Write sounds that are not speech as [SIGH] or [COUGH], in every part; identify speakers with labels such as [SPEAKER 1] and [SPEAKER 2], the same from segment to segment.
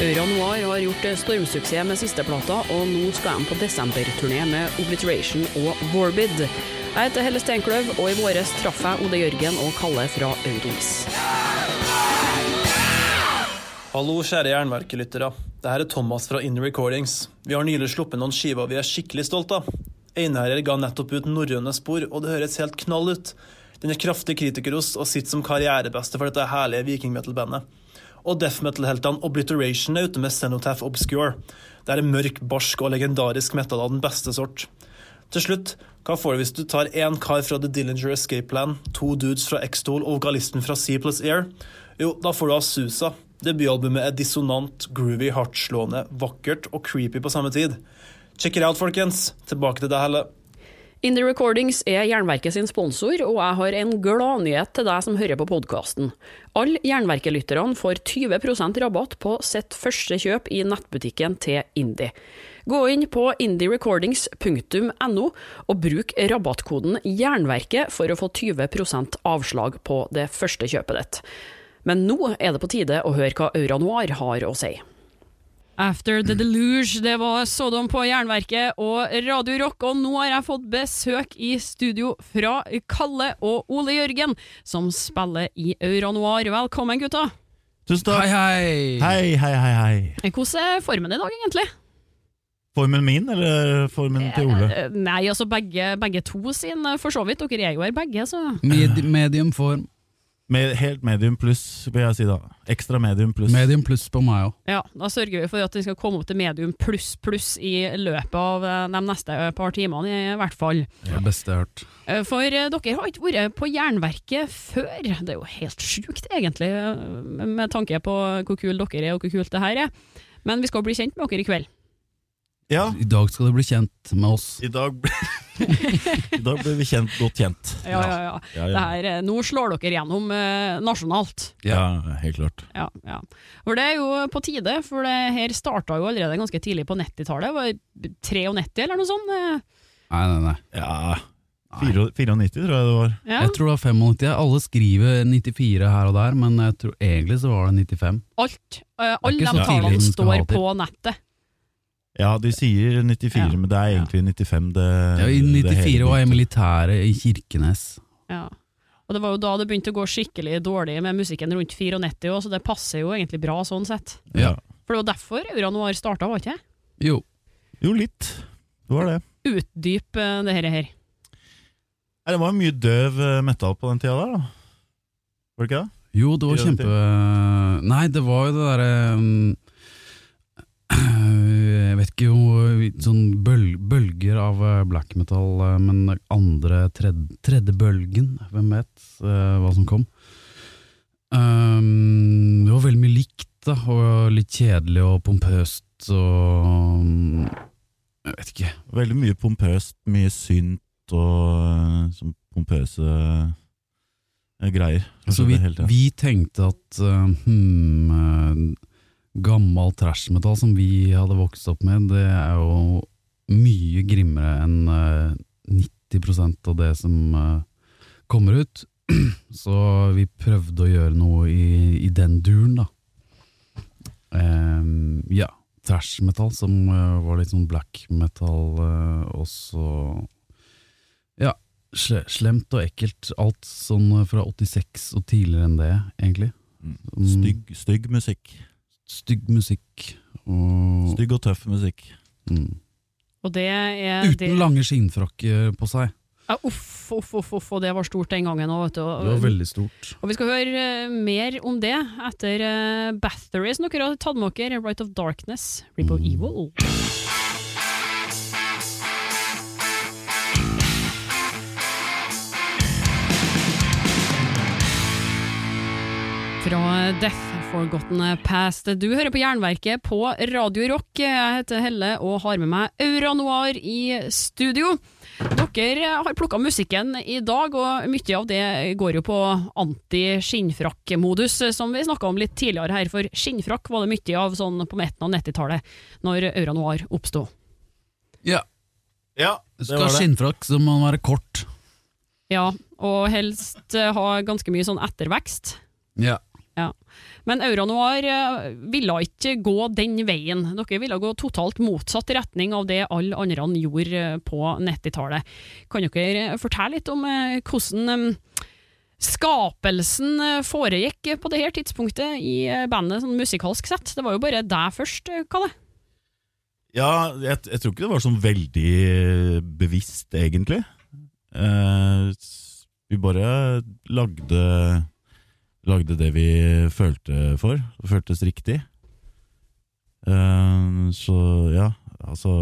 [SPEAKER 1] Aura Noir har gjort stormsuksess med sisteplata, og nå skal de på desemberturné med Obliteration og Vorbid. Jeg heter Helle Steinkløv, og i våres traff jeg Ode Jørgen og Kalle fra Aurings.
[SPEAKER 2] Hallo, kjære jernverkelyttere. Det her er Thomas fra In Recordings. Vi har nylig sluppet noen skiver vi er skikkelig stolte av. Einherjer ga nettopp ut Norrøne spor, og det høres helt knall ut. Den er kraftig kritikerost og sitter som karrierebeste for dette herlige vikingmetal-bandet. Og death metal-heltene Obliteration er ute med Cenotaph Obscure. Det er en mørk, barsk og legendarisk metal av den beste sort. Til slutt, hva får du hvis du tar én kar fra The Dillinger Escape Plan, to dudes fra X-Tool og vokalisten fra C plus Air? Jo, da får du Asusa. Debutalbumet er dissonant, groovy, hardtslående, vakkert og creepy på samme tid. Check it out, folkens. Tilbake til deg, Helle.
[SPEAKER 1] Indie Recordings er Jernverket sin sponsor, og jeg har en gladnyhet til deg som hører på podkasten. Alle Jernverket-lytterne får 20% rabatt på sitt første kjøp i nettbutikken til Indie. Gå inn på indierecordings.no og bruk rabattkoden Jernverket for å få 20% avslag på det første kjøpet ditt. Men nå er det på tide å høre hva Aura Noir har å si. After the Deluge, det var Sodom på Jernverket og Radio Rock, og nå har jeg fått besøk i studio fra Kalle og Ole Jørgen, som spiller i Aura Noir. Velkommen, gutta!
[SPEAKER 3] Tusen takk.
[SPEAKER 4] Hei, hei!
[SPEAKER 3] Hei, hei, hei, hei.
[SPEAKER 1] Hvordan er formen i dag, egentlig?
[SPEAKER 3] Formen min, eller formen til Ole?
[SPEAKER 1] Eh, Nei, altså begge, begge to sin, eh, for så vidt. Dere er jo her begge, så
[SPEAKER 4] Med, medium form.
[SPEAKER 3] Med, helt medium pluss, vil jeg si da. Ekstra medium pluss.
[SPEAKER 4] Medium pluss på meg òg.
[SPEAKER 1] ja, da sørger vi for at vi skal komme opp til medium pluss pluss i løpet av eh, de neste par timene, i hvert fall.
[SPEAKER 4] Er det beste jeg har hørt.
[SPEAKER 1] Eh, For eh, dere har ikke vært på Jernverket før. Det er jo helt sjukt, egentlig, eh, med tanke på hvor kule dere er og hvor kult det her er. Men vi skal bli kjent med dere i kveld.
[SPEAKER 3] Ja,
[SPEAKER 4] I dag skal du bli kjent med oss.
[SPEAKER 3] i dag, ble, [LAUGHS] I dag ble vi kjent, godt kjent.
[SPEAKER 1] Ja, ja, ja.
[SPEAKER 3] Ja,
[SPEAKER 1] Det
[SPEAKER 3] ja.
[SPEAKER 1] her, eh, nå slår dere gjennom eh, nasjonalt.
[SPEAKER 3] ja helt klart.
[SPEAKER 1] Ja, ja. For det er jo på tide, for det her starta jo allerede ganske tidlig på 90-tallet. Var det 93 eller noe sånt? Eh,
[SPEAKER 4] Nei, nei, nei.
[SPEAKER 3] Ja, 94 tror jeg det var.
[SPEAKER 1] Ja.
[SPEAKER 4] Jeg tror det var 95. Alle skriver 94 her og der, men jeg tror egentlig så var det 95.
[SPEAKER 1] Alt.
[SPEAKER 4] uh,
[SPEAKER 1] alle de tallene står på nettet.
[SPEAKER 3] Ja, de sier 94,
[SPEAKER 1] Ja.
[SPEAKER 3] men det er egentlig 95 det,
[SPEAKER 4] Ja, I
[SPEAKER 3] det
[SPEAKER 4] 94
[SPEAKER 3] hele
[SPEAKER 4] var jeg militæret i Kirkenes.
[SPEAKER 1] Ja. Og det var jo da det begynte å gå skikkelig dårlig med musikken rundt 94 òg, så det passer jo egentlig bra sånn sett.
[SPEAKER 3] Ja.
[SPEAKER 1] For det var derfor Aura Noir starta, var ikke det?
[SPEAKER 4] Jo.
[SPEAKER 3] Jo, litt. Det var det.
[SPEAKER 1] Utdyp eh, det her. her.
[SPEAKER 3] Nei, Det var mye døv eh, metal på den tida der, da. Var det ikke det?
[SPEAKER 4] Jo, det var kjempe Nei, det var jo det derre um, Jeg vet ikke jo Sånn bøl, bølger av eh, black metal, eh, men andre tredje, tredje bølgen, hvem vet eh, hva som kom. Um, det var veldig mye likt, da, og litt kjedelig og pompøst og um, Jeg vet ikke.
[SPEAKER 3] Veldig mye pompøst, mye synt og sånn pompøse greier.
[SPEAKER 4] Så vi,
[SPEAKER 3] hele tiden.
[SPEAKER 4] vi tenkte at uh, hmm, gammel trash metal som vi hadde vokst opp med, det er jo mye grimmere enn uh, 90% av det som uh, kommer ut. [CLEARS THROAT] Så vi prøvde å gjøre noe i, i den duren, da. Um, ja, trash metal som uh, var litt sånn black metal, Også, og så Ja, slemt og ekkelt. Alt sånn fra 86 og tidligere enn det, egentlig.
[SPEAKER 3] Mm. Stygg, stygg musikk.
[SPEAKER 4] Stygg musikk. Og,
[SPEAKER 3] Stygg og tøff musikk.
[SPEAKER 4] mm.
[SPEAKER 1] Og det er
[SPEAKER 4] Uten
[SPEAKER 1] det,
[SPEAKER 4] lange skinnfrakker på seg.
[SPEAKER 1] ja, uff, uff, uff, uff, og det var stort den gangen òg, vet du.
[SPEAKER 4] Det var veldig stort.
[SPEAKER 1] Og vi skal høre eh, mer om det etter uh, Bathory, som dere har tatt med dere. Right of Darkness, Rip of
[SPEAKER 4] Mm.
[SPEAKER 1] Evil. Fra Death Forgotten Past. Du hører på Jernverket på Radio Rock. Jeg heter Helle og har med meg Aura Noir i studio. Dere har plukka musikken i dag, og mye av det går jo på anti-skinnfrakk-modus, som vi snakka om litt tidligere her, for skinnfrakk var det mye av sånn på midten av 90-tallet, når Aura Noir oppsto.
[SPEAKER 4] Ja.
[SPEAKER 3] Ja, det
[SPEAKER 4] Skal
[SPEAKER 3] var det.
[SPEAKER 4] skinnfrakk, så må den være kort.
[SPEAKER 1] Ja, og helst ha ganske mye sånn ettervekst.
[SPEAKER 4] Ja.
[SPEAKER 1] Ja. Men Aura eh, ville ikke gå den veien. Dere ville gå totalt motsatt retning av det alle andre gjorde eh, på 90-tallet. Kan dere fortelle litt om eh, hvordan eh, skapelsen eh, foregikk på det her tidspunktet i eh, bandet, sånn musikalsk sett? Det var jo bare deg først, eh, Kalle.
[SPEAKER 3] Ja, jeg, jeg tror ikke det var sånn veldig bevisst, egentlig. Eh, vi bare lagde Lagde det vi følte for. Føltes riktig. Eh, så ja, altså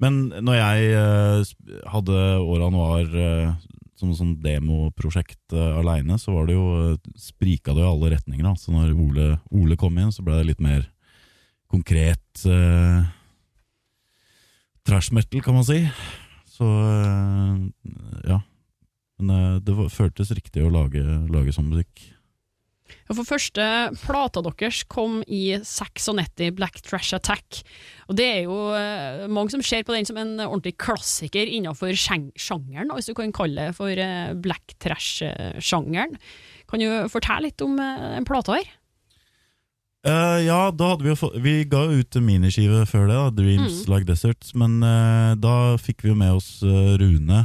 [SPEAKER 3] Men når jeg eh, hadde Åra Noir eh, som sånn demoprosjekt uh, aleine, så var det jo sprika det i alle retninger. Da. Så når Ole, Ole kom inn, så ble det litt mer konkret eh, trash metal, kan man si. Så ja. Men det var, føltes riktig å lage, lage sånn musikk.
[SPEAKER 1] For første plata deres kom i 96, Black Trash Attack. Og det er jo eh, mange som ser på den som en ordentlig klassiker innenfor sjangeren, hvis du kan kalle det for eh, black trash-sjangeren. Kan du fortelle litt om eh, den plata her?
[SPEAKER 3] Uh, ja, da hadde vi jo fått Vi ga ut en miniskive før det, da, Dreams Like Desert. Men uh, da fikk vi jo med oss eh, Rune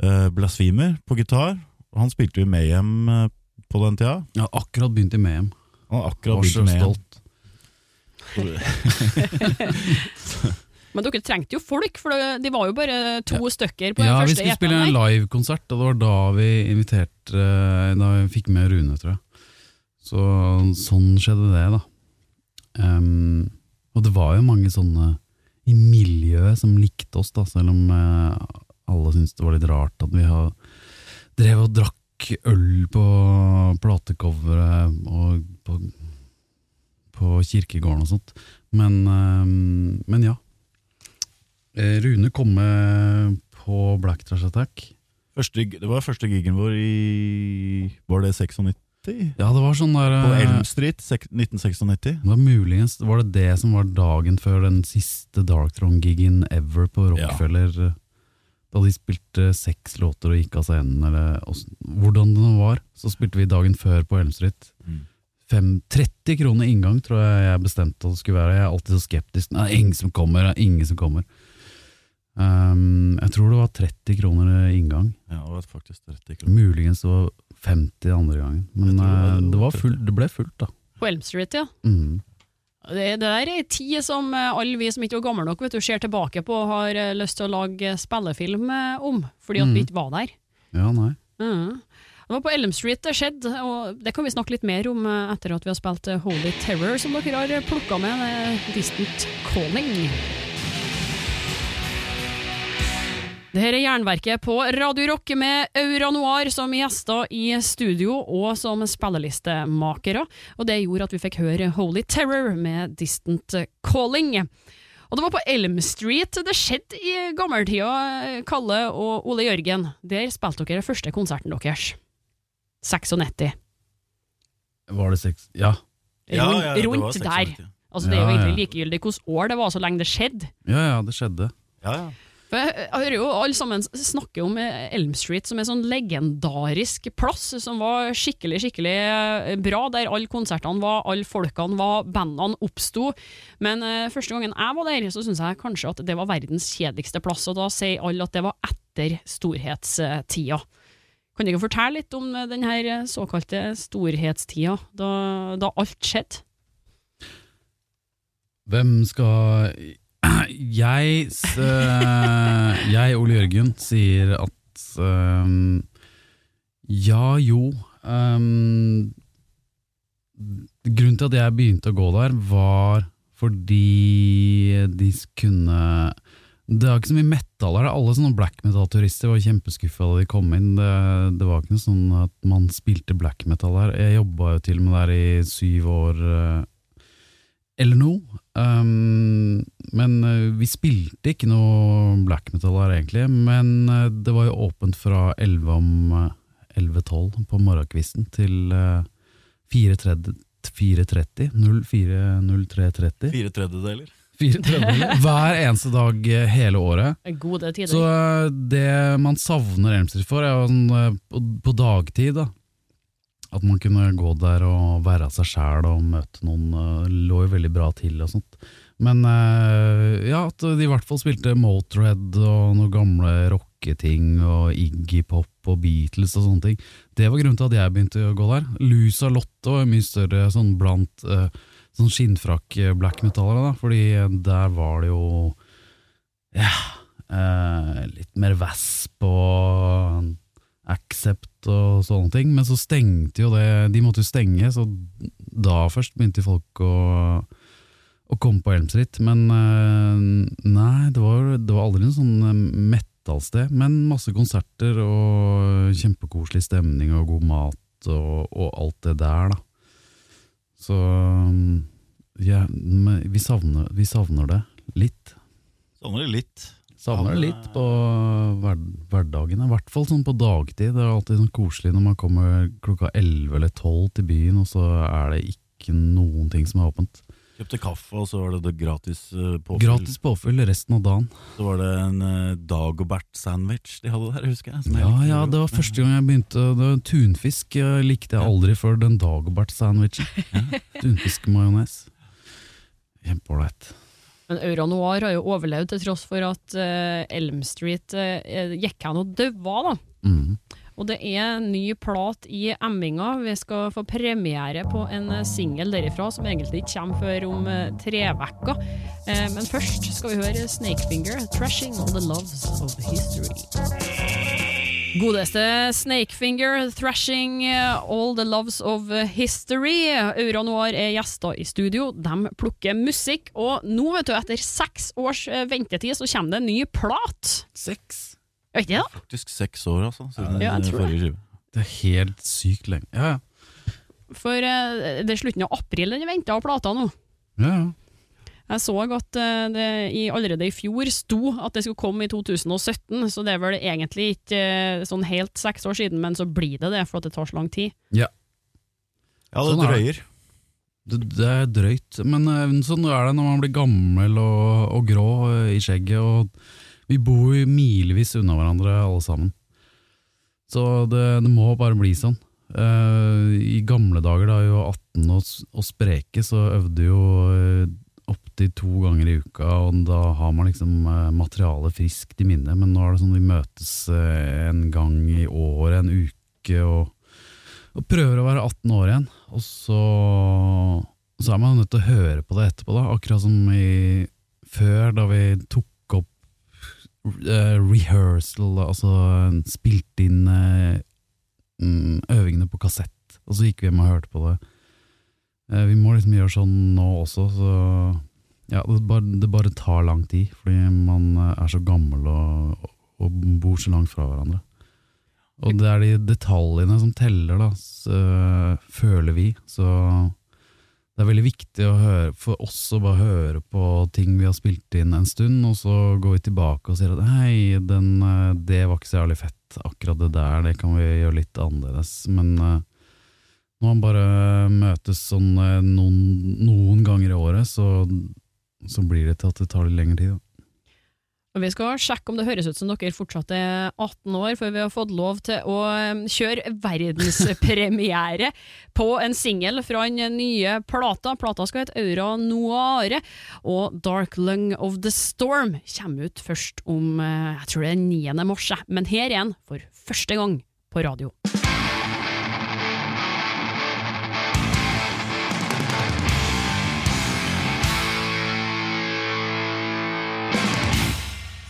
[SPEAKER 3] uh, Blasphemer på gitar. Han spilte jo Mayhem uh, på den tida.
[SPEAKER 4] Jeg har akkurat begynt i Mayhem.
[SPEAKER 3] Han akkurat begynt med
[SPEAKER 4] stolt. [LAUGHS]
[SPEAKER 1] Men dere trengte jo folk, for de var jo bare to stykker på den
[SPEAKER 4] Ja, vi skulle spille en livekonsert, og det var da vi inviterte eh, Da vi fikk med Rune, tror jeg. Så sånn skjedde det, da. Um, og det var jo mange sånne i miljøet som likte oss, da, selv om eh, alle syntes det var litt rart at vi har drev og drakk øl på platecoveret og på, på kirkegården og sånt. Men, em, men ja. Eh, Rune kom med på Black Trash Attack.
[SPEAKER 3] Første, det var første gigen vår i Var det 96?
[SPEAKER 4] Ja, det var sånn der
[SPEAKER 3] På
[SPEAKER 4] eh,
[SPEAKER 3] Elm Street, 1996.
[SPEAKER 4] Det var muligens Var det det som var dagen før den siste Darkthrone-gigen ever på Rockefeller? eh, Da de spilte seks låter og gikk av scenen, eller hvordan det nå var. Så spilte vi dagen før på Elm Street.
[SPEAKER 3] Mm.
[SPEAKER 4] 30 kroner inngang tror jeg jeg bestemte at det skulle være. Jeg er alltid så skeptisk. Nei, ingen som kommer, det er ingen som kommer. Um, jeg tror det var 30 kroner inngang.
[SPEAKER 3] Ja, det var faktisk 30 kroner.
[SPEAKER 4] Muligens det var 50 andre gangen. Men
[SPEAKER 3] det var-
[SPEAKER 4] eh, det, var full, det ble fullt, da.
[SPEAKER 1] På Elm Street, ja.
[SPEAKER 4] Mm.
[SPEAKER 1] Det, der er ei tid som eh, alle vi som ikke var gamle nok, vet du, ser tilbake på og har eh, lyst til å lage spillefilm eh, om, fordi at vi
[SPEAKER 4] Mhm.
[SPEAKER 1] ikke var der.
[SPEAKER 4] Ja, nei.
[SPEAKER 1] Mm. Det var på Elm Street det skjedde, og det kan vi snakke litt mer om etter at vi har spilt Holy Terror, som dere har plukka med, Distant Calling. Det her er Jernverket på Radio Rock med Aura Noir som gjester i studio og som spillelistemakere, og det gjorde at vi fikk høre Holy Terror med Distant Calling. Og det var på Elm Street det skjedde i gammeltida, Kalle og Ole Jørgen. Der spilte dere første konserten deres. 96.
[SPEAKER 4] Var det 6 Ja.
[SPEAKER 1] Rundt,
[SPEAKER 3] det var
[SPEAKER 1] rundt
[SPEAKER 3] 96,
[SPEAKER 1] der. Altså, det er jo
[SPEAKER 4] Ja, ja.
[SPEAKER 1] egentlig likegyldig hvilket år det var, så lenge det skjedde.
[SPEAKER 4] ja, ja, det skjedde.
[SPEAKER 3] Ja, ja.
[SPEAKER 1] For jeg, hører jo alle sammen snakke om eh, Elm Street som en sånn legendarisk plass, som var skikkelig, skikkelig eh, bra, der alle konsertene var, alle folkene var, bandene oppsto. Men uh, første gangen jeg var der, så syns jeg kanskje at det var verdens kjedeligste plass, og da sier alle at det var etter storhetstida. Kan dere fortelle litt om denne såkalte storhetstida, da, da alt skjedde?
[SPEAKER 4] Hvem skal Jeg, eh, jeg Ole Jørgen, sier at ehm, Ja, jo Um, Grunnen til at jeg begynte å gå der, var fordi de kunne Det var ikke så mye metal her. Alle sånne black metal-turister var kjempeskuffa da de kom inn. Det, det var ikke noe sånn at man spilte black metal her. Jeg jobba jo til og med der i syv år. eh, eller noe. Um, men uh, vi spilte ikke noe black metal her egentlig, men uh, det var jo åpent fra 11 om uh, 11.12 på morgenkvisten til uh, 4.30 4.30, 04.03.30
[SPEAKER 3] Fire tredjedeler.
[SPEAKER 4] 4.30 [LAUGHS] hver eneste dag hele året.
[SPEAKER 1] Gode tider.
[SPEAKER 4] Så uh, det man savner Elm for, er jo sånn, uh, på, på dagtid, da. At man kunne gå der og være seg sjæl og møte noen, eh, lå jo veldig bra til og sånt. Men eh, ja, at de i hvert fall spilte Motorhead og noen gamle rocketing og Iggy Pop og Beatles og sånne ting. Det var grunnen til at jeg begynte å gå der. Lusa Lotto er mye større sånn blant eh, sånn skinnfrakk-black metallere, da, fordi der var det jo ja, litt mer Vasp og Accept og sånne ting, men så stengte jo det De måtte jo stenge, så da først begynte folk å, å komme på Elm Street. Men eh, nei, det var, det var aldri en sånn metallsted. metal-sted, men masse konserter og kjempekoselig stemning og god mat og, og alt det der, da. Så ja, vi, savner, vi savner det litt.
[SPEAKER 3] Savner det litt.
[SPEAKER 4] Savner det litt på hver, hverdagen, i hvert fall sånn på dagtid. Det er alltid sånn koselig når man kommer klokka 11 eller 12 til byen, og så er det ikke noen ting som er åpent.
[SPEAKER 3] Kjøpte kaffe, og så var det, det gratis uh, påfyll.
[SPEAKER 4] Gratis påfyll resten av dagen.
[SPEAKER 3] Så var det en uh, Dagobert-sandwich de hadde der, husker jeg. som jeg
[SPEAKER 4] Ja, ja, det var første gang jeg begynte det var Tunfisk jeg likte jeg aldri før den Dagobert-sandwichen. Tunfiskmajones. Kjempeålreit.
[SPEAKER 1] Men Aura Noir har jo overlevd til tross for at uh, Elm Street uh, gikk hen og daua, da.
[SPEAKER 4] Mm.
[SPEAKER 1] Og det er ny plat i emminga. Vi skal få premiere på en singel derifra som egentlig ikke kommer før om tre uker. Men først skal vi høre Snakefinger, 'Trashing All The Loves of History'. Godeste Snakefinger, 'Thrashing All The Loves of History'. Aura Noir er gjester i studio. De plukker musikk, og nå, vet du, etter seks års eh, ventetid, så kommer det en ny plat.
[SPEAKER 4] Seks?
[SPEAKER 1] Jeg vet ikke det, da?
[SPEAKER 3] Faktisk seks år, altså, siden
[SPEAKER 1] Ja, jeg tror det.
[SPEAKER 4] Det er helt sykt lenge. Ja, ja.
[SPEAKER 1] For eh, det er slutten av april den venta av plata nå.
[SPEAKER 4] ja, ja.
[SPEAKER 1] Jeg så at eh, det i, allerede i fjor sto at det skulle komme i 2017, så det er vel egentlig ikke eh, sånn helt seks år siden, men så blir det det, for at det tar så lang tid.
[SPEAKER 3] Ja, det
[SPEAKER 4] Sånn er
[SPEAKER 3] drøyer.
[SPEAKER 4] Det, det er drøyt, men eh, sånn er det når man blir gammel og, og grå i skjegget. Og vi bor jo milevis unna hverandre alle sammen. Så det, det må bare bli sånn. Uh, I gamle dager, da jeg var 18 og, og spreke, så øvde jo opptil to ganger i uka, og da har man liksom eh, materialet friskt i minne. Men nå er det sånn vi møtes eh, en gang i året, en uke, og og prøver å være 18 år igjen, og så, så er man nødt til å høre på det etterpå, da. Akkurat som i, før, da vi tok opp eh, rehearsal, altså spilte inn mm, øvingene på kassett, og så gikk vi hjem og hørte på det. Vi må liksom gjøre sånn nå også, så ja, det bare, det bare tar lang tid, fordi man eh, er så gammel og, og bor så langt fra hverandre. Og det er de detaljene som teller, da, så, øh, føler vi. Så det er veldig viktig høre, for oss å bare høre på ting vi har spilt inn en stund, og så går vi tilbake og sier at hei, den, øh, det var ikke så jævlig fett, akkurat det der, det kan vi gjøre litt annerledes. Men øh, når man bare møtes sånn noen, noen ganger i året, så, så blir det til at det tar litt lengre tid. Da.
[SPEAKER 1] Og Vi skal sjekke om det høres ut som dere fortsatt er 18 år, for vi har fått lov til å kjøre verdenspremiere på en singel fra den nye plata. Plata skal hete Aura Noire, og Dark Lung of the Storm kommer ut først om eh, jeg tror det er 9. mars, men her er den for første gang på radio.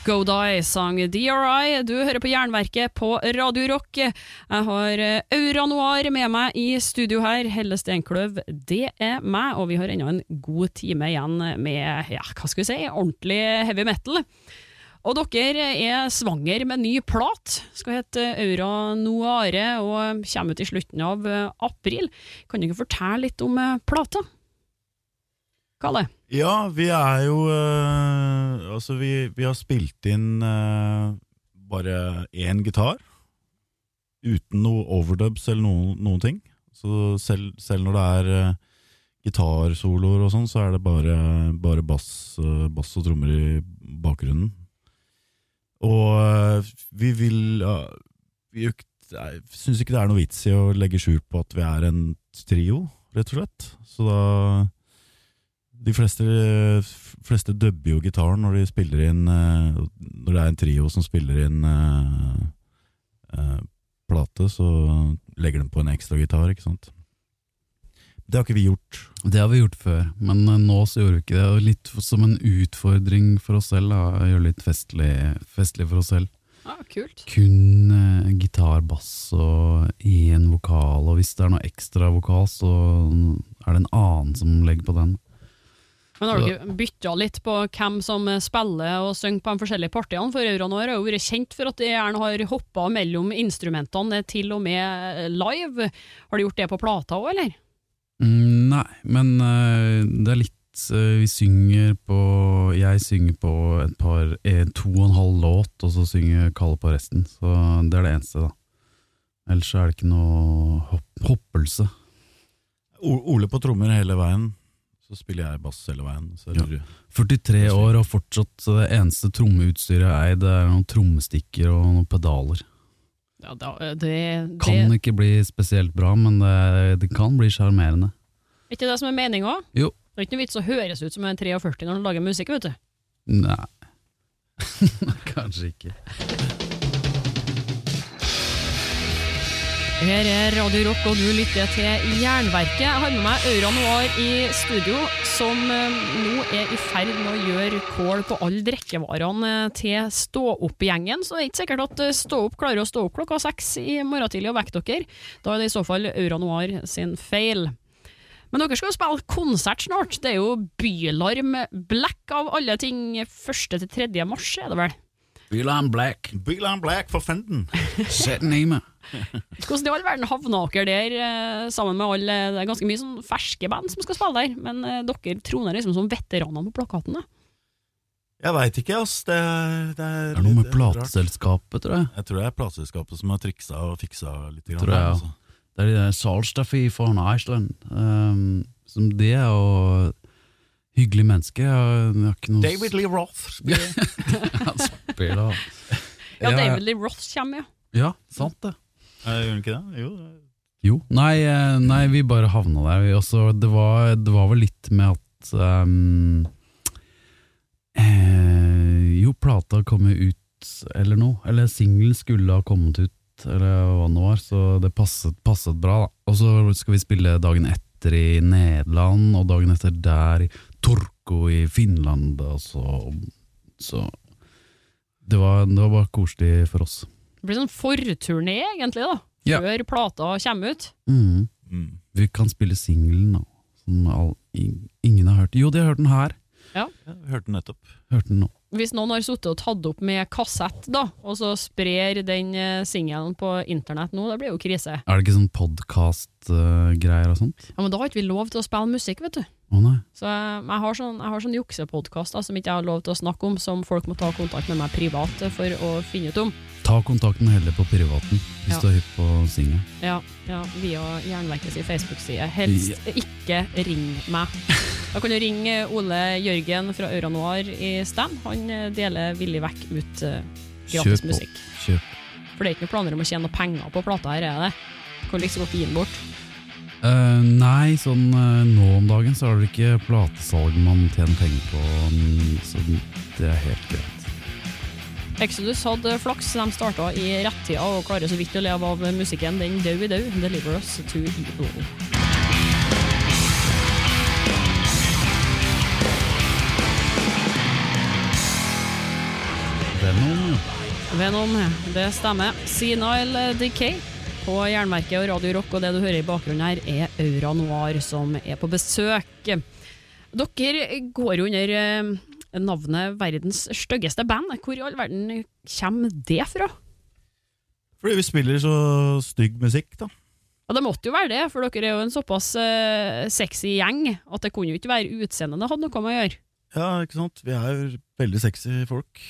[SPEAKER 1] Go Die sang DRI. Du hører på Jernverket på Radio Rock. Jeg har eh, Aura Noir med meg i studio her. Helle Steinkløv, det er meg, og vi har ennå en god time igjen med ja, hva skal vi si, ordentlig heavy metal. Og dere er svanger med ny plat. Skal hete Aura Noire og kommer ut i slutten av eh, april. Kan ikke fortelle litt om eh, plata? Kalle?
[SPEAKER 3] Ja, vi er jo øh, Altså, vi, vi har spilt inn øh, bare én gitar. Uten noe overdubs eller noen, noen ting. Så selv, selv når det er øh, gitarsoloer og sånn, så er det bare, bare bass, bass og trommer i bakgrunnen. Og vi vil vi, syns ikke det er noe vits i å legge skjul på at vi er en trio, rett og slett. Så da De fleste, fleste dubber jo gitaren når de spiller inn eh, Når det er en trio som spiller inn eh, eh, plate, så legger de på en ekstra gitar, ikke sant. Det har ikke vi gjort.
[SPEAKER 4] Det har vi gjort før, men nå så gjorde vi ikke det. Og litt som en utfordring for oss selv, da. Gjøre litt festlig, festlig for oss selv.
[SPEAKER 1] Ja, kult.
[SPEAKER 4] Kun eh, gitar, bass og én vokal, og hvis det er noe ekstra vokal, så er det en annen som legger på den.
[SPEAKER 1] Men har dere bytta litt på hvem som spiller og synger på de forskjellige partiene? For Euronor har jo vært kjent for at de gjerne har hoppa mellom instrumentene til og med live. Har de gjort det på plata òg, eller?
[SPEAKER 4] Mm, nei, men uh, det er litt uh, Vi synger på Jeg synger på et par en, to og en halv låt, og så synger Kalle på resten. Så det er det eneste, da. Ellers er det ikke noe hopp, hoppelse.
[SPEAKER 3] O Ole på trommer hele veien, så spiller jeg bass hele veien. Så
[SPEAKER 4] Ja. 43 år og fortsatt det eneste trommeutstyret jeg eier, det er noen trommestikker og noen pedaler.
[SPEAKER 1] Ja, da, det, det,
[SPEAKER 4] Kan ikke bli spesielt bra, men det, det kan bli sjarmerende.
[SPEAKER 1] Er ikke det som er meninga?
[SPEAKER 4] Jo.
[SPEAKER 1] Det er ikke noe vits å høres ut som en 43 når du lager musikk, vet du.
[SPEAKER 4] Nei. [LAUGHS] Kanskje ikke.
[SPEAKER 1] Her er Radio Rock, og du lytter til Jernverket. Jeg har med meg Aura Noir i studio, som eh, nå er i ferd med å gjøre kål på alle drikkevarene eh, til Stå-opp-gjengen. Så det er ikke sikkert at eh, Stå opp klarer å stå opp klokka seks i morgen tidlig og vekke dere. Da er det i så fall Aura Noir sin feil. Men dere skal jo spille konsert snart. Det er jo Bylarm Black av alle ting 1. til 3. mars, er det vel?
[SPEAKER 4] Bylarm Black,
[SPEAKER 3] Bylarm Black for fenden!
[SPEAKER 4] sett den i meg.
[SPEAKER 1] Hvordan i all verden havna dere der eh, sammen med alle Det er ganske mye sånn ferske band som skal spille der, men eh, dere troner liksom som veteraner på plakaten. da.
[SPEAKER 3] Jeg veit ikke, ass. Det, er- det er,
[SPEAKER 4] Det er noe med plateselskapet, tror jeg.
[SPEAKER 3] Jeg tror det er plateselskapet som har triksa og fiksa litt. Grann,
[SPEAKER 4] Tror jeg,
[SPEAKER 3] altså.
[SPEAKER 4] Det er de der Salstafi von Iceland. Um, som det er jo hyggelige mennesker. Jeg, jeg har ikke noe
[SPEAKER 3] David Lee Roth. [LAUGHS]
[SPEAKER 4] Han spiller
[SPEAKER 1] Ja, David Lee Roth kommer, ja.
[SPEAKER 4] Ja, sant det.
[SPEAKER 3] Eh, Gjør den ikke det? Jo.
[SPEAKER 4] Jo. Nei, eh, nei vi bare havna der. Vi også, det, var, det var vel litt med at um, eh, Jo, plata kom ut, eller noe. Eller singelen skulle ha kommet ut, eller hva det var, så det passet, passet bra, da. Og så skal vi spille dagen etter i Nederland, og dagen etter der i Turku i Finland, og så, så det, var, det var bare koselig for oss.
[SPEAKER 1] Det blir sånn forturné, egentlig, da.
[SPEAKER 4] Ja.
[SPEAKER 1] Før plata kommer ut.
[SPEAKER 4] Mm.
[SPEAKER 3] Mm.
[SPEAKER 4] Vi kan spille singelen nå, som all, ingen har hørt. Jo, de har hørt den her.
[SPEAKER 3] Ja, ja hørte den nettopp.
[SPEAKER 4] Hørte den nå.
[SPEAKER 1] Hvis noen har sittet og tatt opp med kassett, da, og så sprer den eh, singelen på internett nå, det blir jo krise.
[SPEAKER 4] Er det ikke sånn podkast-greier og sånt?
[SPEAKER 1] Ja, Men da har ikke vi lov til å spille musikk, vet du.
[SPEAKER 4] Å nei.
[SPEAKER 1] Så jeg har sånn, jeg har sånn juksepodkast som ikke jeg har lov til å snakke om, som folk må ta kontakt med meg privat for å finne ut om.
[SPEAKER 4] Ta kontakten heller på privaten, hvis
[SPEAKER 1] Ja.
[SPEAKER 4] du er hypp på synge.
[SPEAKER 1] Ja, ja via Jernverkets Facebook-side. Helst ikke ring meg. Da kan du ringe Ole Jørgen fra Aura Noir i stand. Han eh, deler villig vekk ut eh, gratis
[SPEAKER 4] Kjøp
[SPEAKER 1] musikk.
[SPEAKER 4] Kjøp.
[SPEAKER 1] For det er ikke noen planer om å tjene noe penger på plata her, er det? Kan liksom godt gi den bort.
[SPEAKER 4] Uh, nei, sånn uh, nå om dagen så er det ikke platesalg man tjener penger på, så det er helt greit.
[SPEAKER 1] Exodus hadde flaks, de starta i rettida og klarer så vidt å leve av musikken. Den dau i dau. Deliver us to evil.
[SPEAKER 4] Venom.
[SPEAKER 1] Venom, det stemmer. Senile Decay på Jernverket og Radio Rock, og det du hører i bakgrunnen her, er Aura Noir som er på besøk. Dere går under eh, navnet Verdens styggeste band. Hvor i all verden kommer det fra?
[SPEAKER 3] Fordi vi spiller så stygg musikk, da.
[SPEAKER 1] Ja, Det måtte jo være det, for dere er jo en såpass uh, sexy gjeng at det kunne jo ikke være utseendet det hadde noe med å gjøre.
[SPEAKER 3] Ja, ikke sant? Vi er jo veldig sexy folk.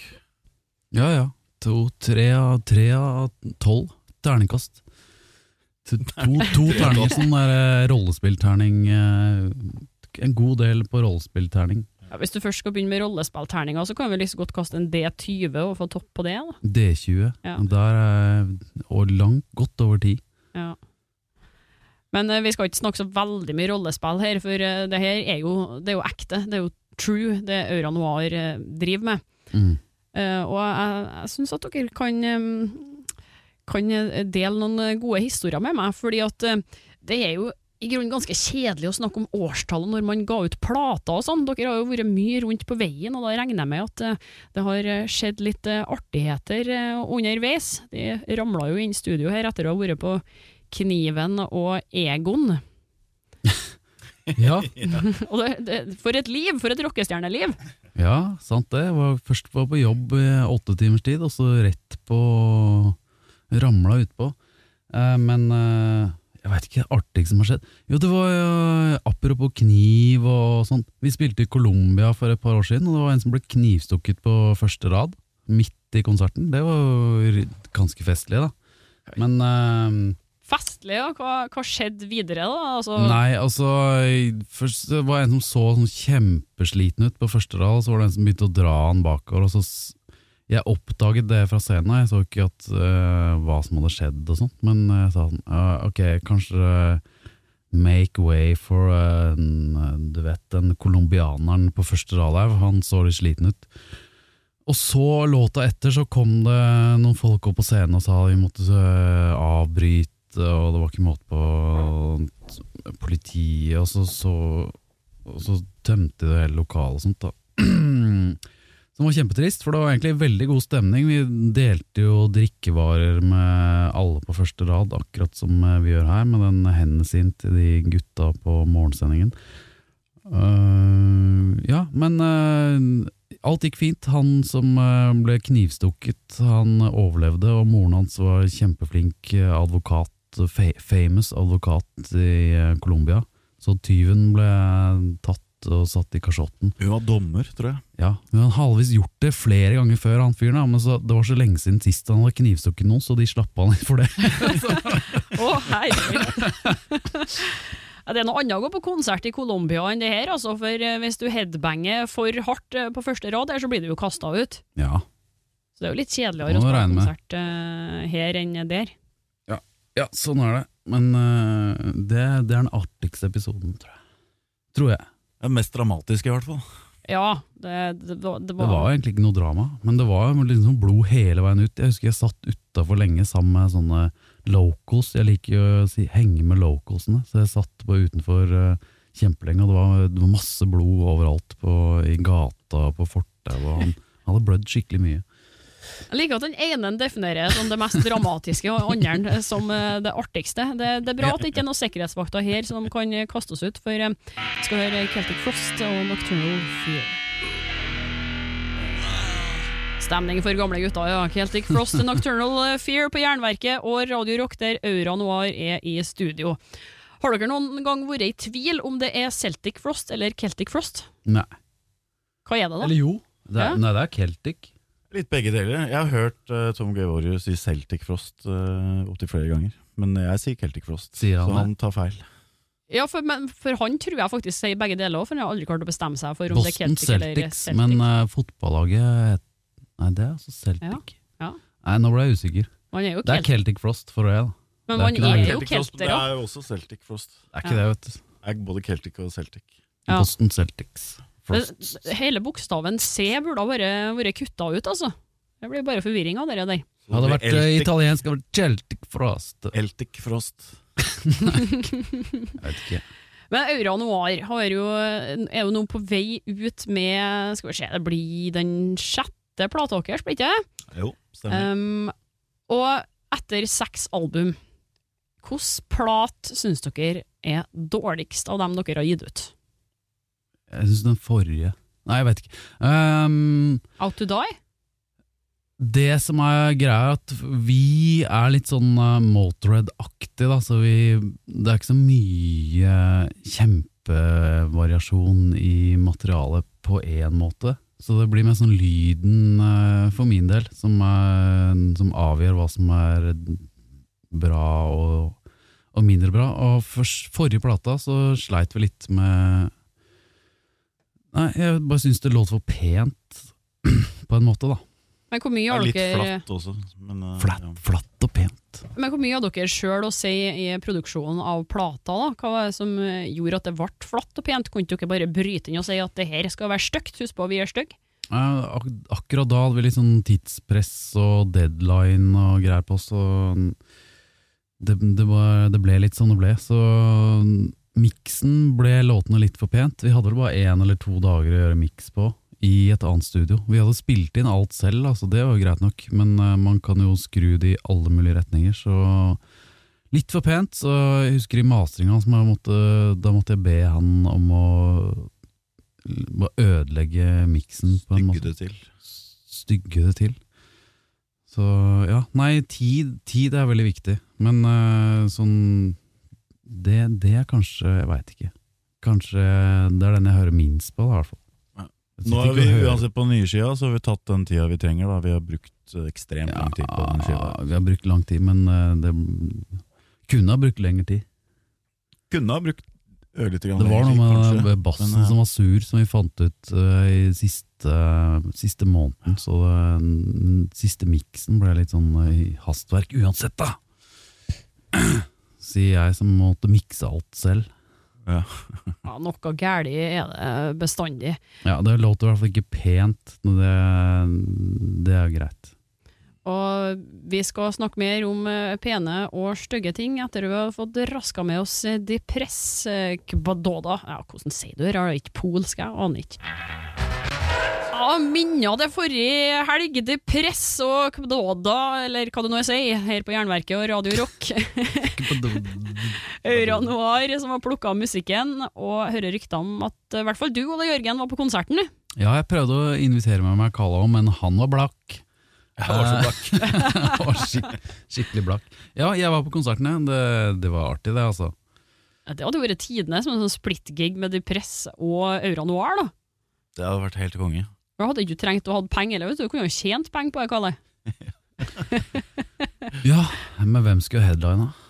[SPEAKER 4] Ja ja. To, tre av tre av tolv terningkast. To, to, to [LAUGHS] terninger sånn der eh, rollespillterning. eh, En god del på rollespillterning.
[SPEAKER 1] Ja, hvis du først skal begynne med rollespillterninger, så kan vi liksom godt kaste en D20 og få topp på det. da.
[SPEAKER 4] D20.
[SPEAKER 1] Ja.
[SPEAKER 4] Der er og langt godt over tid.
[SPEAKER 1] Ja. Men uh, vi skal ikke snakke så veldig mye rollespill her, for uh, det her er jo, det er jo ekte. Det er jo true, det Aura Noir uh, driver med.
[SPEAKER 4] Mm.
[SPEAKER 1] Og jeg, jeg syns at dere kan, um, kan dele noen gode historier med meg, fordi at det er jo i grunnen ganske kjedelig å snakke om årstallet når man ga ut plater og sånn. Dere har jo vært mye rundt på veien, og da regner jeg med at eh, det har eh, skjedd litt eh, artigheter underveis. De ramla jo inn studio her etter å ha vært på Kniven og Egon. [LAUGHS]
[SPEAKER 4] Ja, [LAUGHS]
[SPEAKER 1] Og det, det, for et liv! For et rockestjerneliv!
[SPEAKER 4] ja, sant det. Var først var på jobb i åtte timers tid, og så rett på Ramla utpå. Eh, men eh, jeg veit ikke, artig som har skjedd. Jo, det var uh, apropos kniv og sånt. Vi spilte i Colombia for et par år siden, og det var en som ble knivstukket på første rad. Midt i konserten. Det var jo ganske festlig, da. Men uh,
[SPEAKER 1] Festlig, ja. Hva, hva skjedde videre, da? Altså,
[SPEAKER 4] Nei, altså Først det var en som så sånn kjempesliten ut på første rad, og så var det en som begynte å dra han bakover. Og så Jeg oppdaget det fra scenen, jeg så ikke at, uh, hva som hadde skjedd og sånt, men jeg sa sånn uh, Ok, kanskje uh, make way for eh, en, du vet, den colombianeren på første rad her, han så litt sliten ut. Og så, låta etter, så kom det noen folk opp på scenen og sa vi måtte eh, avbryte, og det var ikke måte på politiet, og så, så, og så tømte de hele lokalet og sånt. da. [CLEARS THROAT] Som var kjempetrist, for det var egentlig veldig god stemning. Vi delte jo drikkevarer med alle på første rad, akkurat som eh, vi gjør her, med den Hennessyen til de gutta på morgensendingen. Uh, ja, men uh, alt gikk fint. Han som uh, ble knivstukket, han overlevde, og moren hans var kjempeflink advokat, fa famous advokat i Colombia. Så tyven ble tatt og satt i kasjotten.
[SPEAKER 3] Hun var dommer, tror jeg.
[SPEAKER 4] Ja, Hun hadde har halvvis gjort det flere ganger før, han fyren. Men så, det var så lenge siden sist han hadde knivstukket noen, så de slapp han inn for det. [LAUGHS]
[SPEAKER 1] Å, herregud! Ja, det er noe annet å gå på konsert i Colombia enn det her, altså, for eh, hvis du headbanger for hardt eh, på første rad der, så blir du jo kasta ut.
[SPEAKER 4] Ja,
[SPEAKER 1] Så det er jo litt kjedeligere å spille
[SPEAKER 4] regne med.
[SPEAKER 1] konsert eh, her enn der.
[SPEAKER 4] ja sånn er det. Men uh, det, det er den artigste episoden, tror jeg. Tror jeg.
[SPEAKER 3] Den mest dramatiske, i hvert fall.
[SPEAKER 1] Ja, det, det, var- det
[SPEAKER 4] Det
[SPEAKER 1] var
[SPEAKER 4] var egentlig ikke noe drama, men det var liksom blod hele veien ut. Jeg husker jeg satt utafor lenge sammen med sånne locals. Jeg liker jo å si, henge med localsene, så jeg satt bare utenfor uh, kjempelenge, og det var, det var masse blod overalt på, i gata og på fortauet. han hadde blødd skikkelig mye.
[SPEAKER 1] Jeg liker at den ene definerer som det mest dramatiske, og andre som eh, det artigste. Det, det er bra at det ikke er noen sikkerhetsvakter her som kan kaste oss ut, for eh, vi skal høre Celtic Frost og Nocturnal Fear. Stemning for gamle gutter, ja. Celtic Frost og Nocturnal Fear på Jernverket og Radio Rock, der Aura Noir er i studio. Har dere noen gang vært i tvil om det er Celtic Frost eller Celtic Frost?
[SPEAKER 4] Nei.
[SPEAKER 1] Hva er det, da?
[SPEAKER 4] Eller jo. Det er,
[SPEAKER 1] Ja.
[SPEAKER 4] Nei, det er Celtic.
[SPEAKER 3] Litt begge deler. Jeg har hørt uh, Tom Gevorius si Celtic Frost uh, opptil flere ganger. Men jeg sier Celtic Frost,
[SPEAKER 4] Sier han
[SPEAKER 3] så
[SPEAKER 4] det?
[SPEAKER 3] han tar feil.
[SPEAKER 1] Ja, for, men, for han tror jeg faktisk sier begge deler òg, for han har aldri klart å bestemme seg for om det er
[SPEAKER 4] Boston
[SPEAKER 1] Celtic eller
[SPEAKER 4] Celtics,
[SPEAKER 1] Celtic.
[SPEAKER 4] men uh, fotballaget Nei, det er altså Celtic.
[SPEAKER 1] Ja, ja.
[SPEAKER 4] Nei, nå ble jeg usikker.
[SPEAKER 1] Man er jo
[SPEAKER 4] Det er
[SPEAKER 1] Celtic,
[SPEAKER 4] Frost for real
[SPEAKER 1] men
[SPEAKER 4] er
[SPEAKER 1] man er jo
[SPEAKER 3] Celtic Frost,
[SPEAKER 1] kelter
[SPEAKER 3] det er jo også Celtic Frost.
[SPEAKER 4] Det er ikke
[SPEAKER 1] Ja.
[SPEAKER 4] det, vet du.
[SPEAKER 3] Er både Celtic og Celtic.
[SPEAKER 1] Ja.
[SPEAKER 4] Boston Celtics. Frost.
[SPEAKER 1] Hele bokstaven C burde ha vært, vært kutta ut, altså. Det blir bare forvirring av det der.
[SPEAKER 4] Hadde det
[SPEAKER 3] det
[SPEAKER 4] vært uh,
[SPEAKER 3] Eltic-
[SPEAKER 4] italiensk, hadde vært Celtic Frost.
[SPEAKER 3] Celtic Frost.
[SPEAKER 4] Jeg vet ikke.
[SPEAKER 1] Men Aura Noir har jo, er jo nå på vei ut med Skal vi se, det blir den sjette plata deres, blir det ikke?
[SPEAKER 3] Jo, stemmer.
[SPEAKER 1] Um, og etter seks album, hvilken plat syns dere er dårligst av dem dere har gitt ut?
[SPEAKER 4] Jeg syns den forrige Nei, jeg vet ikke. Um,
[SPEAKER 1] Out to Die?
[SPEAKER 4] det som er greia, er at vi er litt sånn uh, Motorhead-aktig, da, så vi Det er ikke så mye kjempevariasjon i materialet på én måte. Så det blir mer sånn lyden, uh, for min del, som, er, som avgjør hva som er bra og, og mindre bra. Og for, forrige plata så sleit vi litt med Nei, jeg bare syns det låt for pent, [CLEARS THROAT] på en måte, da.
[SPEAKER 1] Men hvor mye
[SPEAKER 3] er litt
[SPEAKER 1] dere
[SPEAKER 3] flatt også. Men, uh,
[SPEAKER 4] Flatt,
[SPEAKER 3] ja.
[SPEAKER 4] flatt og pent.
[SPEAKER 1] Men hvor mye har dere sjøl å si i produksjonen av plata? da? Hva var det som eh, gjorde at det ble flatt og pent? Kunne dere bare bryte inn og si at det her skal være stygt? Husk på, vi er stygge.
[SPEAKER 4] Ja, ak akkurat da hadde vi litt sånn tidspress og deadline og greier på oss, Og det, det, var, det ble litt sånn det ble. Så miksen ble låtene litt for pent. Vi hadde vel bare én eller to dager å gjøre miks på i et annet studio. Vi hadde spilt inn alt selv, altså det var jo greit nok, men eh, man kan jo skru det i alle mulige retninger, så litt for pent. Så jeg husker i mastringa, hans, måtte, da måtte jeg be han om å bare ødelegge miksen på en
[SPEAKER 3] Stygge det til.
[SPEAKER 4] Stygge det til. Så ja, nei, tid, tid er veldig viktig, men eh, sånn det, det er kanskje, jeg veit ikke. Kanskje det er den jeg hører minst på, i hvert fall.
[SPEAKER 3] Nå har vi uansett på den nye skia, så har vi tatt den tida vi trenger. da Vi har brukt eh, ekstremt lang tid på den skiva.
[SPEAKER 4] Ja, vi har brukt lang tid, men eh, det kunne ha brukt lengre tid.
[SPEAKER 3] Kunne ha brukt ørlite grann
[SPEAKER 4] Det var noe med
[SPEAKER 3] kanskje.
[SPEAKER 4] bassen
[SPEAKER 3] Men, ja.
[SPEAKER 4] som var sur, som vi fant ut uh, i siste, siste måneden. Så uh, den siste miksen ble litt sånn eh, hastverk uansett, da! [CLEARS THROAT] Sier jeg som måtte mikse alt selv.
[SPEAKER 3] ja.
[SPEAKER 1] Ja, noe galt er det bestandig.
[SPEAKER 4] Ja, det låter i hvert fall ikke pent. men Det, det er greit.
[SPEAKER 1] Og vi skal snakke mer om eh, pene og stygge ting etter vi har fått raska med oss eh, Depress eh, Kvadoda. Ja, hvordan sier du det? Er det ikke polsk? Jeg aner ikke. Ja, minner det forrige helg. Depress og kvdåda eller hva du nå sier, her på Jernverket og Radio Rock. Aura Noir som har plukka musikken, og hører rykter om at eh, i hvert fall du, Ole Jørgen, var på konserten.
[SPEAKER 4] Ja, jeg prøvde å invitere med meg Kala òg, men han var blakk.
[SPEAKER 3] Jeg var så blakk. [LAUGHS]
[SPEAKER 4] Var skik skikkelig blakk. Ja, jeg var på konserten. Det, det var artig, det, altså.
[SPEAKER 1] Det hadde vært tidenes med en sånn splitt-gig med Depress og Aura Noir, da.
[SPEAKER 3] Det hadde vært helt konge.
[SPEAKER 1] Da hadde ikke trengt å ha penger, eller vet du, du kunne jo tjent penger på det, Kalle. [LAUGHS]
[SPEAKER 4] Ja, men hvem skulle headline, da?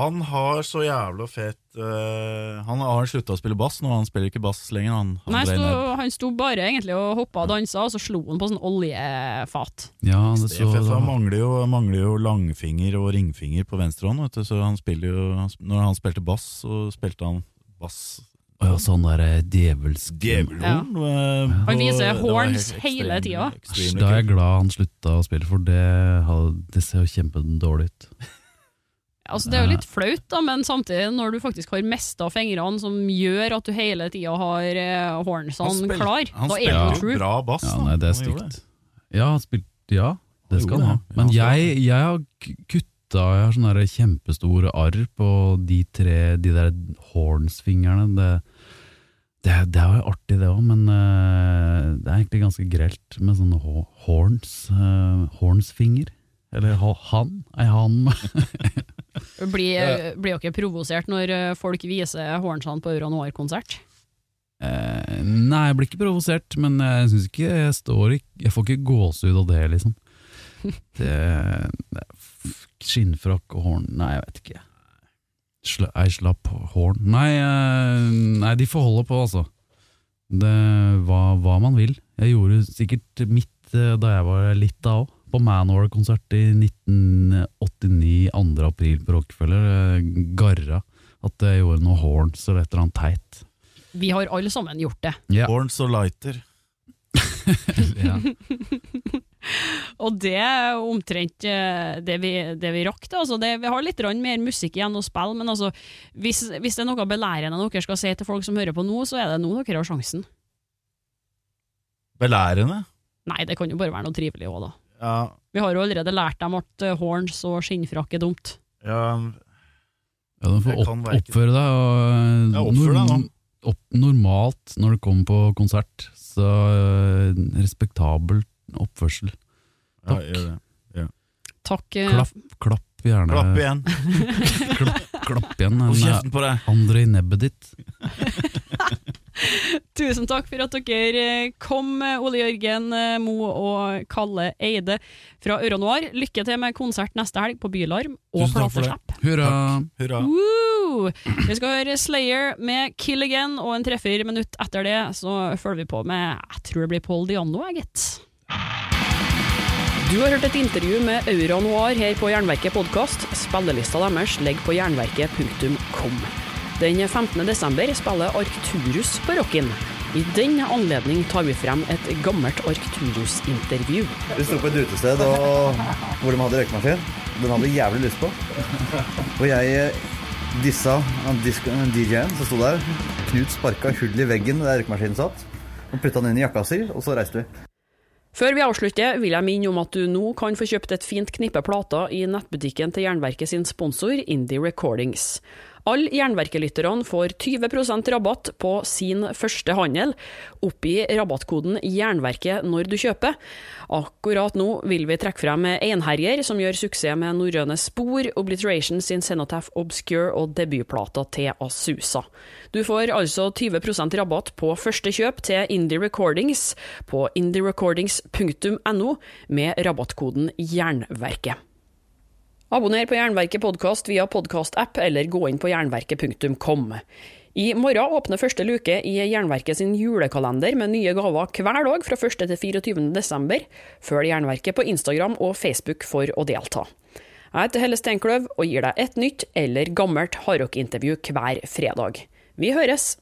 [SPEAKER 3] Han har så jævla fett uh, Han har slutta å spille bass nå, han spiller ikke bass lenger. Han, han
[SPEAKER 1] Nei, sto, han sto bare egentlig og hoppa og dansa, og så slo han på sånn oljefat.
[SPEAKER 4] Ja, det så,
[SPEAKER 3] fett, han mangler jo, mangler jo langfinger og ringfinger på venstre hånd, vet du, så han spiller jo Når han spilte bass, så spilte han bass
[SPEAKER 4] Å ja, sånn der eh, djevelsk
[SPEAKER 3] Djevelhorn. Ja.
[SPEAKER 1] Han viser horns hele tida.
[SPEAKER 4] Da er jeg glad han slutta å spille, for det, det ser jo kjempedårlig ut. [LAUGHS]
[SPEAKER 1] Altså, det er jo litt flaut, da, men samtidig, når du faktisk har mista fingrene, som gjør at du hele tida har eh, hornsene klar, da er det true.
[SPEAKER 3] bra bass.
[SPEAKER 4] Ja, nei, det er stygt. Ja, han spilte Ja, det skal han ha. Men jeg, jeg har kutta Jeg har sånne kjempestore arr på de tre De der hornsfingrene. Det, det, det er jo artig, det òg, men uh, det er egentlig ganske grelt med sånne horns. Uh, hornsfinger. Eller han. Ei han. [LAUGHS]
[SPEAKER 1] Blir, blir ikke provosert når eh, folk viser hornsene på Euro Noir-konsert.
[SPEAKER 4] Eh, nei, jeg blir ikke provosert, men jeg syns ikke jeg står i Jeg får ikke gåsehud av det, liksom. [LAUGHS] Det, det Skinnfrakk og horn Nei, jeg vet ikke. Sla, ei slapp horn Nei, eh, nei, de får holde på, altså. Det hva, hva man vil. Jeg gjorde sikkert mitt eh, da jeg var litt da òg. På Manor-konsert i 1989, 2. april på Rockefeller. eh, Garra at jeg gjorde noe horns eller et eller annet teit.
[SPEAKER 1] Vi har alle sammen gjort det.
[SPEAKER 4] Yeah.
[SPEAKER 3] Horns og lighter. [LAUGHS]
[SPEAKER 4] ja. [LAUGHS] [LAUGHS]
[SPEAKER 1] Og det er omtrent eh, det vi, det vi rakk. da. Altså det, vi har litt mer musikk igjen å spille, men altså, hvis, hvis det er noe belærende dere skal si til folk som hører på nå, så er det nå dere har sjansen.
[SPEAKER 3] Belærende.
[SPEAKER 1] Nei, det kan jo bare være noe trivelig òg, da.
[SPEAKER 3] Ja,
[SPEAKER 1] Vi har jo allerede lært dem at eh, horns og skinnfrakk er dumt.
[SPEAKER 3] ja
[SPEAKER 4] Ja, du får opp, oppføre deg og,
[SPEAKER 3] Ja, oppføre deg nå.
[SPEAKER 4] opp, normalt når du kommer på konsert. Så øh, respektabel oppførsel.
[SPEAKER 3] ja,
[SPEAKER 4] Takk.
[SPEAKER 3] gjør det.
[SPEAKER 1] Takk. eh,
[SPEAKER 4] Klapp, klapp gjerne.
[SPEAKER 3] Klapp igjen. [LAUGHS]
[SPEAKER 4] Klapp, klapp igjen.
[SPEAKER 3] Hold
[SPEAKER 4] En,
[SPEAKER 3] kjeften på deg.
[SPEAKER 4] andre i nebbet ditt. [LAUGHS]
[SPEAKER 1] Tusen takk for at dere eh, kom, eh, Ole Jørgen eh, Mo og Kalle Eide fra Euronoir. Lykke til med konsert neste helg på Bylarm og
[SPEAKER 3] Tusen takk for det.
[SPEAKER 1] plateslipp.
[SPEAKER 4] Hurra!
[SPEAKER 3] Hurra.
[SPEAKER 1] Woo! Vi skal høre Slayer med Kill Again, og en treffer minutt etter det så følger vi på med Jeg tror det blir Paul Diano, jeg, gitt. Du har hørt et intervju med Aura Noir her på Jernverket podkast. Spillelista deres ligger på jernverket.kom. Den 15. desember spiller Arcturus på Rocken. I den anledning tar vi frem et gammelt Arcturus-intervju.
[SPEAKER 5] Vi sto på et utested og, hvor de hadde røykemaskin. Den hadde vi jævlig lyst på. Og jeg eh, dissa DJ-en som sto der. Knut sparka hull i veggen der røykemaskinen satt. Og putta den inn i jakka si, og så reiste vi.
[SPEAKER 1] Før vi avslutter, vil jeg minne om at du nå kan få kjøpt et fint knippe plater i nettbutikken til Jernverket sin sponsor, Indie Recordings. Alle Jernverket-lytterne får 20% rabatt på sin første handel. Oppgi rabattkoden Jernverket når du kjøper. Akkurat nå vil vi trekke frem Einherjer, som gjør suksess med norrøne spor, Obliteration sin Cenotaph Obscure og debutplata til Asusa. Du får altså 20% rabatt på første kjøp til Indie Recordings på indierecordings.no med rabattkoden Jernverket. Abonner på Jernverket podkast via podkastapp eller gå inn på jernverket.kom. I morgen åpner første luke i Jernverket sin julekalender med nye gaver hver dag fra 1. til 24. desember. Følg Jernverket på Instagram og Facebook for å delta. Jeg heter Helle Steinkløv og gir deg et nytt eller gammelt hardrockintervju hver fredag. Vi høres!